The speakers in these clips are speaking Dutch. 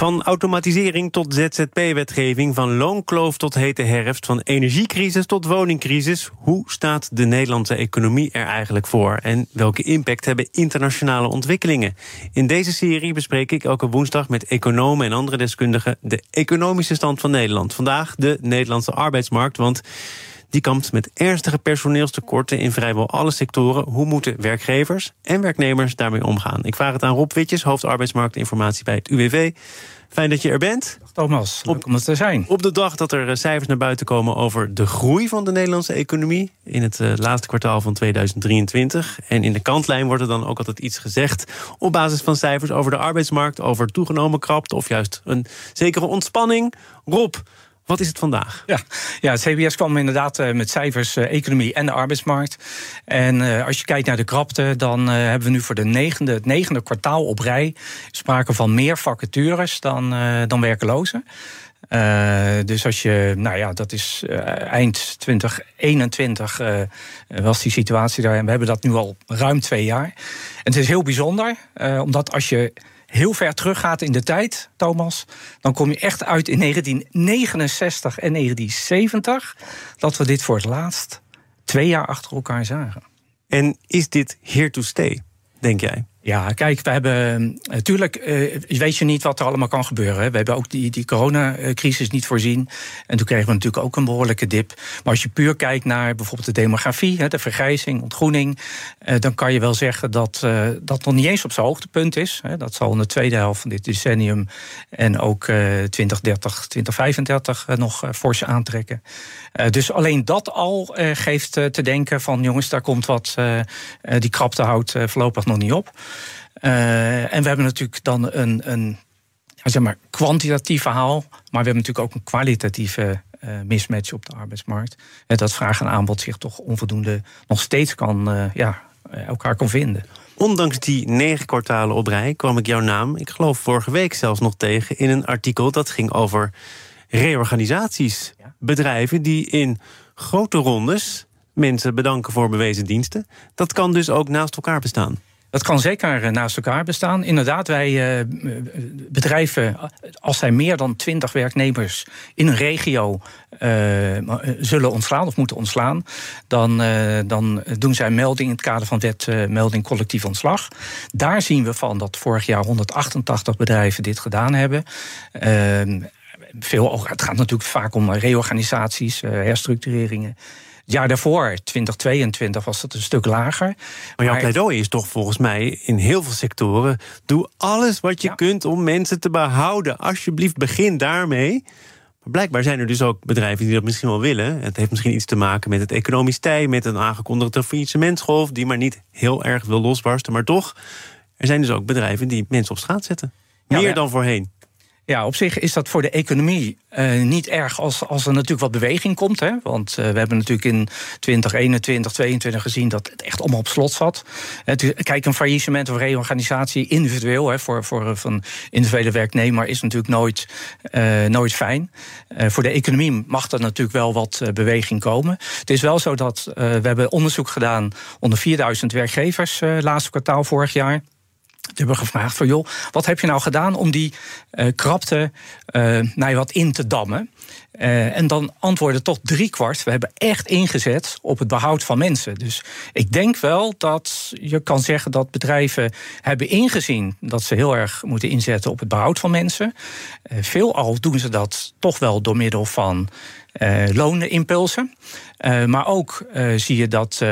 Van automatisering tot ZZP-wetgeving, van loonkloof tot hete herfst, van energiecrisis tot woningcrisis. Hoe staat de Nederlandse economie er eigenlijk voor? En welke impact hebben internationale ontwikkelingen? In deze serie bespreek ik elke woensdag met economen en andere deskundigen de economische stand van Nederland. Vandaag de Nederlandse arbeidsmarkt, want die kampt met ernstige personeelstekorten in vrijwel alle sectoren. Hoe moeten werkgevers en werknemers daarmee omgaan? Ik vraag het aan Rob Witjes, hoofd arbeidsmarktinformatie bij het UWV. Fijn dat je er bent. Thomas, leuk om het te zijn. Op de dag dat er eh, cijfers naar buiten komen over de groei van de Nederlandse economie in het uh, laatste kwartaal van 2023. En in de kantlijn wordt er dan ook altijd iets gezegd op basis van cijfers over de arbeidsmarkt, over toegenomen krapte of juist een zekere ontspanning. Rob, wat is het vandaag? Ja, ja CBS kwam inderdaad uh, met cijfers uh, economie en de arbeidsmarkt. En uh, als je kijkt naar de krapte, dan hebben we nu voor de negende, het negende kwartaal op rij sprake van meer vacatures dan, dan werkelozen. dus als je, nou ja, dat is eind 2021 was die situatie daar. En we hebben dat nu al ruim twee jaar. En het is heel bijzonder, omdat als je heel ver teruggaat in de tijd, Thomas, dan kom je echt uit in 1969 en 1970 dat we dit voor het laatst twee jaar achter elkaar zagen. En is dit here to stay, denk jij? Ja, kijk, we hebben natuurlijk, uh, weet je niet wat er allemaal kan gebeuren. We hebben ook die, die coronacrisis niet voorzien. En toen kregen we natuurlijk ook een behoorlijke dip. Maar als je puur kijkt naar bijvoorbeeld de demografie, hè, de vergrijzing, ontgroening, uh, dan kan je wel zeggen dat dat nog niet eens op zijn hoogtepunt is. Hè. Dat zal in de tweede helft van dit decennium en ook 2030, 2035 nog fors aantrekken. dus alleen dat al geeft te denken van jongens, daar komt wat, die krapte houdt voorlopig nog niet op. Uh, en we hebben natuurlijk dan een, een zeg maar, kwantitatief verhaal, maar we hebben natuurlijk ook een kwalitatieve uh, mismatch op de arbeidsmarkt. En dat vraag en aanbod zich toch onvoldoende nog steeds kan, uh, ja, elkaar kan vinden. Ondanks die negen kwartalen op rij kwam ik jouw naam, ik geloof vorige week zelfs nog tegen, in een artikel dat ging over reorganisaties. Ja. Bedrijven die in grote rondes mensen bedanken voor bewezen diensten. Dat kan dus ook naast elkaar bestaan. Dat kan zeker eh, naast elkaar bestaan. Inderdaad, wij uh, bedrijven, als zij meer dan twintig werknemers in een regio zullen ontslaan of moeten ontslaan, dan, dan doen zij melding in het kader van wet melding collectief ontslag. Daar zien we van dat vorig jaar 188 bedrijven dit gedaan hebben. Ehm, veel, het gaat natuurlijk vaak om reorganisaties, herstructureringen jaar daarvoor, 2022, was dat een stuk lager. Maar jouw pleidooi is toch volgens mij in heel veel sectoren... doe alles wat je kunt om mensen te behouden. Alsjeblieft, begin daarmee. Maar blijkbaar zijn er dus ook bedrijven die dat misschien wel willen. Het heeft misschien iets te maken met het economisch tij... met een aangekondigde faillissementsgolf... die maar niet heel erg wil losbarsten. Maar toch, er zijn dus ook bedrijven die mensen op straat zetten. Meer dan voorheen. Ja, op zich is dat voor de economie uh, niet erg als, als er natuurlijk wat beweging komt. Hè? Want uh, we hebben natuurlijk in 2021, 2022 gezien dat het echt allemaal op slot zat. Het, kijk, een faillissement of reorganisatie individueel hè, voor, voor van individuele werknemer is natuurlijk nooit, nooit fijn. voor de economie mag er natuurlijk wel wat beweging komen. Het is wel zo dat we hebben onderzoek gedaan onder 4000 werkgevers laatste kwartaal vorig jaar. Hebben gevraagd van joh, wat heb je nou gedaan om die uh, krapte uh, nou, wat in te dammen? Uh, en dan antwoorden toch driekwart. We hebben echt ingezet op het behoud van mensen. Dus ik denk wel dat je kan zeggen dat bedrijven hebben ingezien dat ze heel erg moeten inzetten op het behoud van mensen. veelal doen ze dat toch wel door middel van lonimpulsen. maar ook zie je dat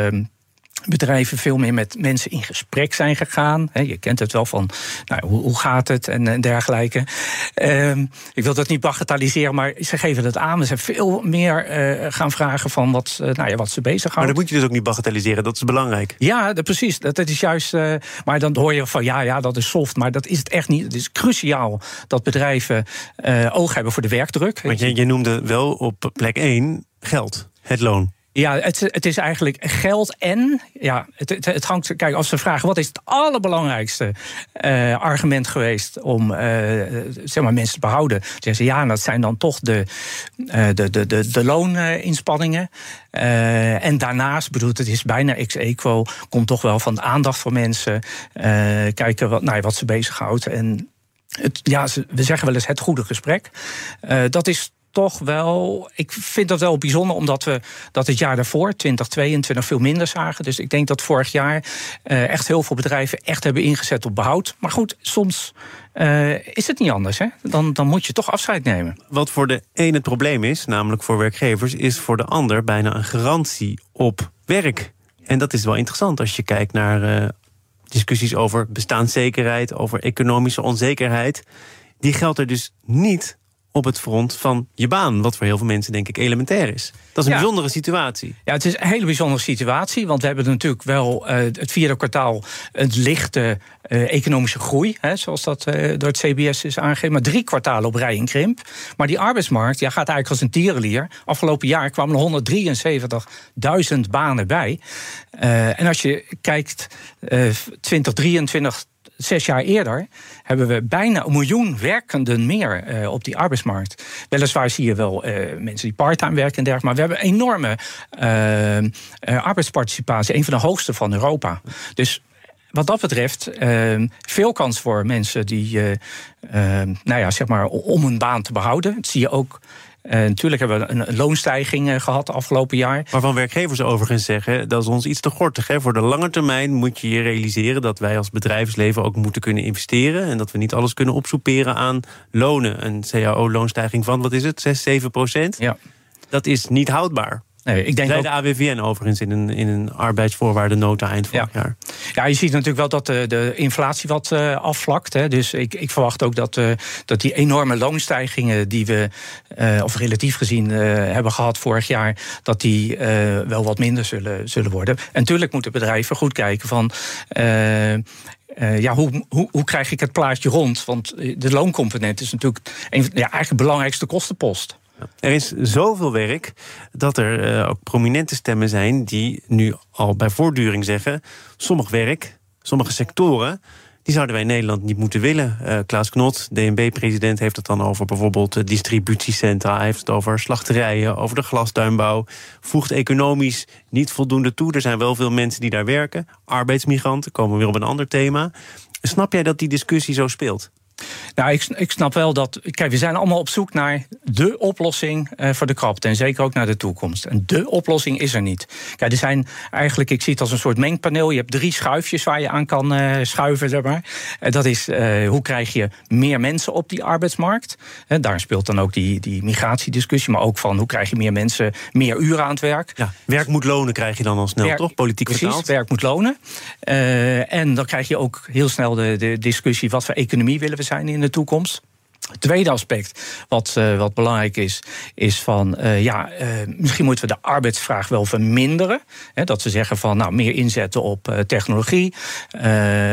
bedrijven veel meer met mensen in gesprek zijn gegaan. je kent het wel van, nou, hoe, hoe gaat het en, dergelijke. Ehm, ik wil dat niet bagatelliseren, maar ze geven het aan. Ze zijn veel meer uh, gaan vragen van wat, uh, nou ja, wat ze bezighoudt. Maar dat moet je dus ook niet bagatelliseren, dat is belangrijk. Ja, precies. Dat, is juist. Uh, maar dan hoor je van ja, ja, dat is soft. Maar dat is het echt niet. Het is cruciaal dat bedrijven oog hebben voor de werkdruk. Want je, je noemde wel op plek 1 geld, het loon. Ja, het, het is eigenlijk geld en. Ja, het, het, hangt. Kijk, als ze vragen wat is het allerbelangrijkste uh, argument geweest om uh, zeg maar, mensen te behouden, dan zeggen ze ja, dat zijn dan toch de, uh, de, de, de, de looninspanningen. en daarnaast, bedoel, het is bijna ex equo, komt toch wel van de aandacht van mensen. kijken wat, nou, wat ze bezighoudt. En het, ja, we zeggen wel eens het goede gesprek. dat is toch wel. Ik vind dat wel bijzonder, omdat we dat het jaar daarvoor, 2022, veel minder zagen. Dus ik denk dat vorig jaar uh, echt heel veel bedrijven echt hebben ingezet op behoud. Maar goed, soms uh, is het niet anders. Hè? Dan, dan moet je toch afscheid nemen. Wat voor de ene het probleem is, namelijk voor werkgevers, is voor de ander bijna een garantie op werk. En dat is wel interessant als je kijkt naar uh, discussies over bestaanszekerheid, over economische onzekerheid. Die geldt er dus niet op het front van je baan. Wat voor heel veel mensen denk ik elementair is. Dat is een bijzondere situatie. Ja, het is een hele bijzondere situatie. Want we hebben natuurlijk wel uh, het vierde kwartaal een lichte uh, economische groei. Hè, zoals dat uh, door het CBS is aangegeven. Maar drie kwartalen op rij in krimp. Maar die arbeidsmarkt ja, gaat eigenlijk als een tierenlier. Afgelopen jaar kwamen er 173.000 banen bij. en als je kijkt, 2023 zes jaar eerder hebben we bijna een miljoen werkenden meer uh, op die arbeidsmarkt. Weliswaar zie je wel uh, mensen die parttime werken en dergelijke, maar we hebben enorme uh, arbeidsparticipatie, een van de hoogste van Europa. Dus wat dat betreft, veel kans voor mensen die, nou ja, zeg maar, om een baan te behouden. Dat zie je ook natuurlijk hebben we een, loonstijging uh, gehad afgelopen jaar. Waarvan werkgevers overigens zeggen dat is ons iets te gortig. Hè? Voor de lange termijn moet je je realiseren dat wij als bedrijfsleven ook moeten kunnen investeren. En dat we niet alles kunnen opsoeperen aan lonen. Een CAO-loonstijging van, wat is het, 6, 7 procent? Ja. Dat is niet houdbaar. Nee, ik denk Zei de AWVN overigens in een, in een arbeidsvoorwaardennota eind vorig ja. jaar. Ja, je ziet natuurlijk wel dat de, de inflatie wat uh, afvlakt. Hè. Dus ik, ik verwacht ook dat, uh, dat die enorme loonstijgingen die we, uh, of relatief gezien, hebben gehad vorig jaar, dat die wel wat minder zullen, zullen worden. En natuurlijk moeten bedrijven goed kijken van. Uh, ja, hoe, hoe, hoe, krijg ik het plaatje rond? Want de looncomponent is natuurlijk een, ja, eigenlijk de belangrijkste kostenpost. Er is zoveel werk dat er uh, ook prominente stemmen zijn die nu al bij voortduring zeggen: sommig werk, sommige sectoren. Die zouden wij in Nederland niet moeten willen. Uh, Klaas Knot, DNB-president, heeft het dan over bijvoorbeeld distributiecentra. Hij heeft het over slachterijen, over de glasduinbouw. Voegt economisch niet voldoende toe. Er zijn wel veel mensen die daar werken. Arbeidsmigranten, komen we weer op een ander thema. Snap jij dat die discussie zo speelt? Nou, ik, ik snap wel dat. Kijk, we zijn allemaal op zoek naar de oplossing uh, voor de krapte. En zeker ook naar de toekomst. En de oplossing is er niet. Kijk, er zijn eigenlijk, ik zie het als een soort mengpaneel. Je hebt drie schuifjes waar je aan kan uh, schuiven, zeg maar. Uh, dat is hoe krijg je meer mensen op die arbeidsmarkt. daar speelt dan ook die, die migratiediscussie. Maar ook van hoe krijg je meer mensen meer uren aan het werk. Ja, werk moet lonen krijg je dan al snel, toch? Politiek precies, vertaald. werk moet lonen. en dan krijg je ook heel snel de, de discussie: wat voor economie willen we zijn in de toekomst. Het tweede aspect wat, uh, wat belangrijk is, is van uh, ja, uh, misschien moeten we de arbeidsvraag wel verminderen. Hè, dat ze zeggen van nou, meer inzetten op technologie,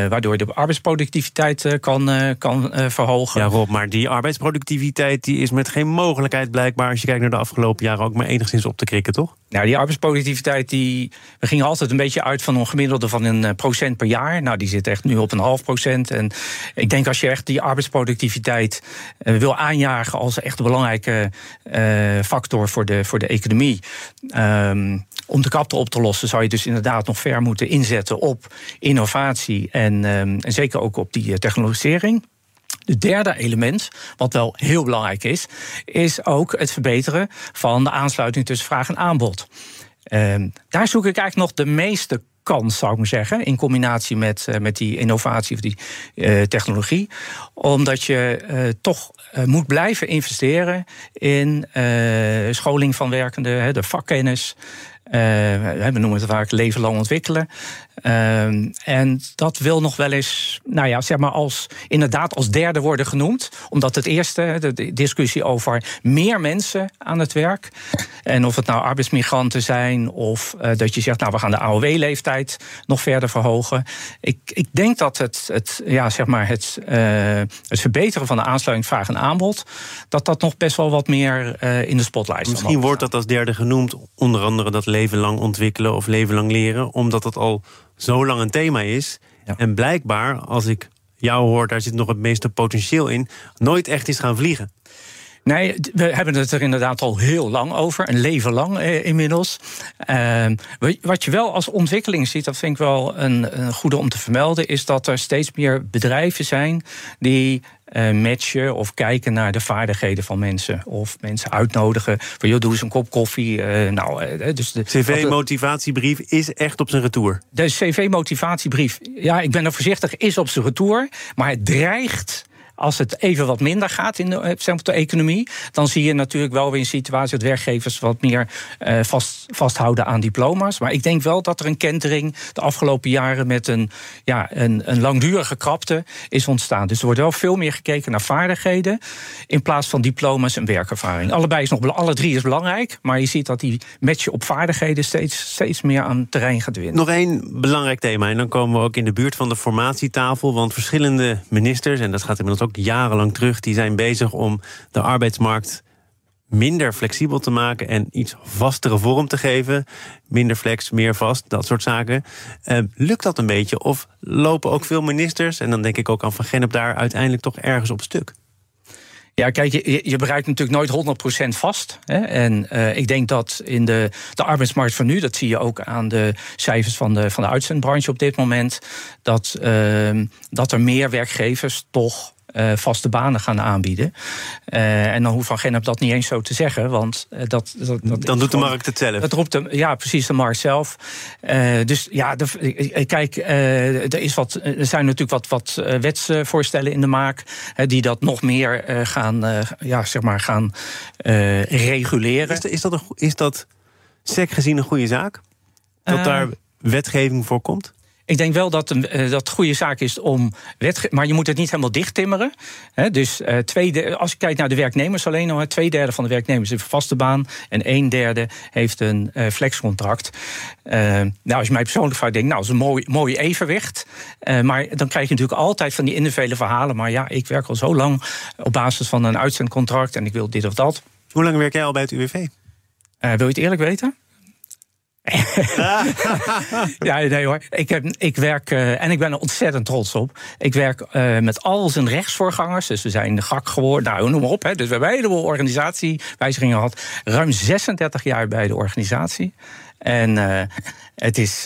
waardoor je de arbeidsproductiviteit kan, kan verhogen. Ja, Rob, maar die arbeidsproductiviteit die is met geen mogelijkheid blijkbaar, als je kijkt naar de afgelopen jaren, ook maar enigszins op te krikken, toch? Nou, die arbeidsproductiviteit, die, we gingen altijd een beetje uit van een gemiddelde van een procent per jaar. Nou, die zit echt nu op een half procent. En ik denk als je echt die arbeidsproductiviteit wil aanjagen als echt een belangrijke uh, factor voor de, voor de economie. Um, om de kapte op te lossen zou je dus inderdaad nog ver moeten inzetten op innovatie en, en zeker ook op die technologisering. Het derde element, wat wel heel belangrijk is, is ook het verbeteren van de aansluiting tussen vraag en aanbod. Um, daar zoek ik eigenlijk nog de meeste kans, zou ik maar zeggen. In combinatie met, uh, met die innovatie of die uh, technologie. Omdat je uh, toch moet blijven investeren in scholing van werkenden, de vakkennis. We noemen het vaak leven lang ontwikkelen. Ehm, en dat wil nog wel eens, nou ja, zeg maar als inderdaad als derde worden genoemd. Omdat het eerste, de discussie over meer mensen aan het werk. En of het nou arbeidsmigranten zijn of dat je zegt, nou we gaan de AOW-leeftijd nog verder verhogen. Ik, ik denk dat het, het, ja, zeg maar het, het verbeteren van de aansluiting vraag en aanbod, dat dat nog best wel wat meer in de spotlight Misschien wordt dat als derde genoemd, onder andere dat leven lang ontwikkelen of leven lang leren, omdat het al zo lang een thema is. En blijkbaar, als ik jou hoor, daar zit nog het meeste potentieel in, nooit echt is gaan vliegen. Nee, we hebben het er inderdaad al heel lang over, een leven lang eh, inmiddels. Uh, wat je wel als ontwikkeling ziet, dat vind ik wel een, een goede om te vermelden, is dat er steeds meer bedrijven zijn die matchen of kijken naar de vaardigheden van mensen. Of mensen uitnodigen van, joh, doe eens een kop koffie. Uh, nou, uh, dus de CV-motivatiebrief is echt op zijn retour. De CV-motivatiebrief, ja, ik ben er voorzichtig, is op zijn retour. Maar het dreigt als het even wat minder gaat in de, eh, de economie, dan zie je natuurlijk wel weer een situatie dat werkgevers wat meer vast, vasthouden aan diploma's. Maar ik denk wel dat er een kentering de afgelopen jaren met een, ja, een, een langdurige krapte is ontstaan. Dus er wordt wel veel meer gekeken naar vaardigheden in plaats van diploma's en werkervaring. Allebei is nog, alle drie is belangrijk, maar je ziet dat die matchen op vaardigheden steeds, steeds meer aan terrein gaat winnen. Nog één belangrijk thema, en dan komen we ook in de buurt van de formatietafel, want verschillende ministers, en dat gaat inmiddels ook jarenlang terug. Die zijn bezig om de arbeidsmarkt minder flexibel te maken en iets vastere vorm te geven. Minder flex, meer vast, dat soort zaken. Uh, lukt dat een beetje? Of lopen ook veel ministers, en dan denk ik ook aan Van Gennep daar uiteindelijk toch ergens op stuk? Ja, kijk, je, je bereikt natuurlijk nooit 100% vast. Hè? En uh, ik denk dat in de, de arbeidsmarkt van nu, dat zie je ook aan de cijfers van de, van de uitzendbranche op dit moment, dat, uh, dat er meer werkgevers toch vaste banen gaan aanbieden. Uh, en dan hoeft Van Gennep dat niet eens zo te zeggen, want uh, dat, dat, dat, Dan doet de markt het zelf. Dat roept ja, precies, de markt zelf. dus ja, de, kijk, er, is wat, er zijn natuurlijk wat, wat wetsvoorstellen in de maak die dat nog meer gaan, ja, zeg maar gaan reguleren. Is, is, dat, een, is dat sec gezien een goede zaak? Dat daar wetgeving voor komt? Ik denk wel dat een uh, dat goede zaak is om wet, maar je moet het niet helemaal dichttimmeren. He, dus uh, tweede, als je kijkt naar de werknemers alleen al, twee derde van de werknemers heeft een vaste baan en een derde heeft een uh, flexcontract. nou, als je mij persoonlijk vraagt, denk ik, nou, dat is een mooi, mooi evenwicht. maar dan krijg je natuurlijk altijd van die individuele verhalen. Maar ja, ik werk al zo lang op basis van een uitzendcontract en ik wil dit of dat. Hoe lang werk jij al bij het UWV? wil je het eerlijk weten? Ja, nee hoor. Ik, heb, ik werk, uh, en ik ben er ontzettend trots op. Ik werk uh, met al zijn rechtsvoorgangers. Dus we zijn de GAK geworden, nou, noem maar op. Hè. Dus we hebben een heleboel organisatiewijzigingen gehad. Ruim 36 jaar bij de organisatie. En uh, het is,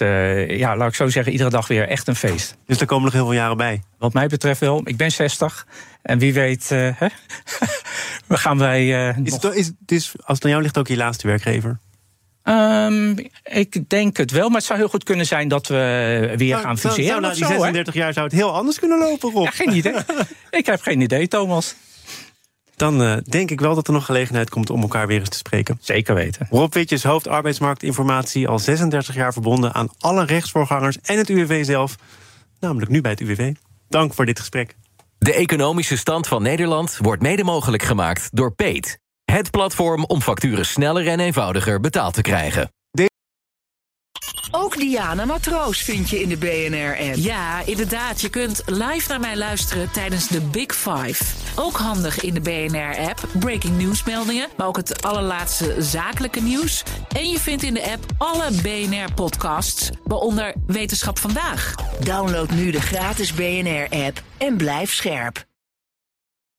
ja, laat ik zo zeggen, iedere dag weer echt een feest. Dus er komen nog heel veel jaren bij? Wat mij betreft wel. Ik ben 60. En wie weet, hè? we gaan wij. is, het, is, is, als het aan jou ligt, ook je laatste werkgever? Um, ik denk het wel, maar het zou heel goed kunnen zijn dat we weer gaan fuseren. Zou, na die 36 jaar zou het heel anders kunnen lopen, Rob. Ja, geen idee. ik heb geen idee, Thomas. Dan uh, denk ik wel dat er nog gelegenheid komt om elkaar weer eens te spreken. Zeker weten. Rob Witjes, hoofd arbeidsmarktinformatie, al 36 jaar verbonden aan alle rechtsvoorgangers en het UWV zelf. Namelijk nu bij het UWV. Dank voor dit gesprek. De economische stand van Nederland wordt mede mogelijk gemaakt door Peet. Het platform om facturen sneller en eenvoudiger betaald te krijgen. Ook Diana Matroos vind je in de BNR-app. Ja, inderdaad. Je kunt live naar mij luisteren tijdens de Big Five. Ook handig in de BNR-app. Breaking nieuwsmeldingen, maar ook het allerlaatste zakelijke nieuws. En je vindt in de app alle BNR-podcasts, waaronder Wetenschap Vandaag. Download nu de gratis BNR-app en blijf scherp.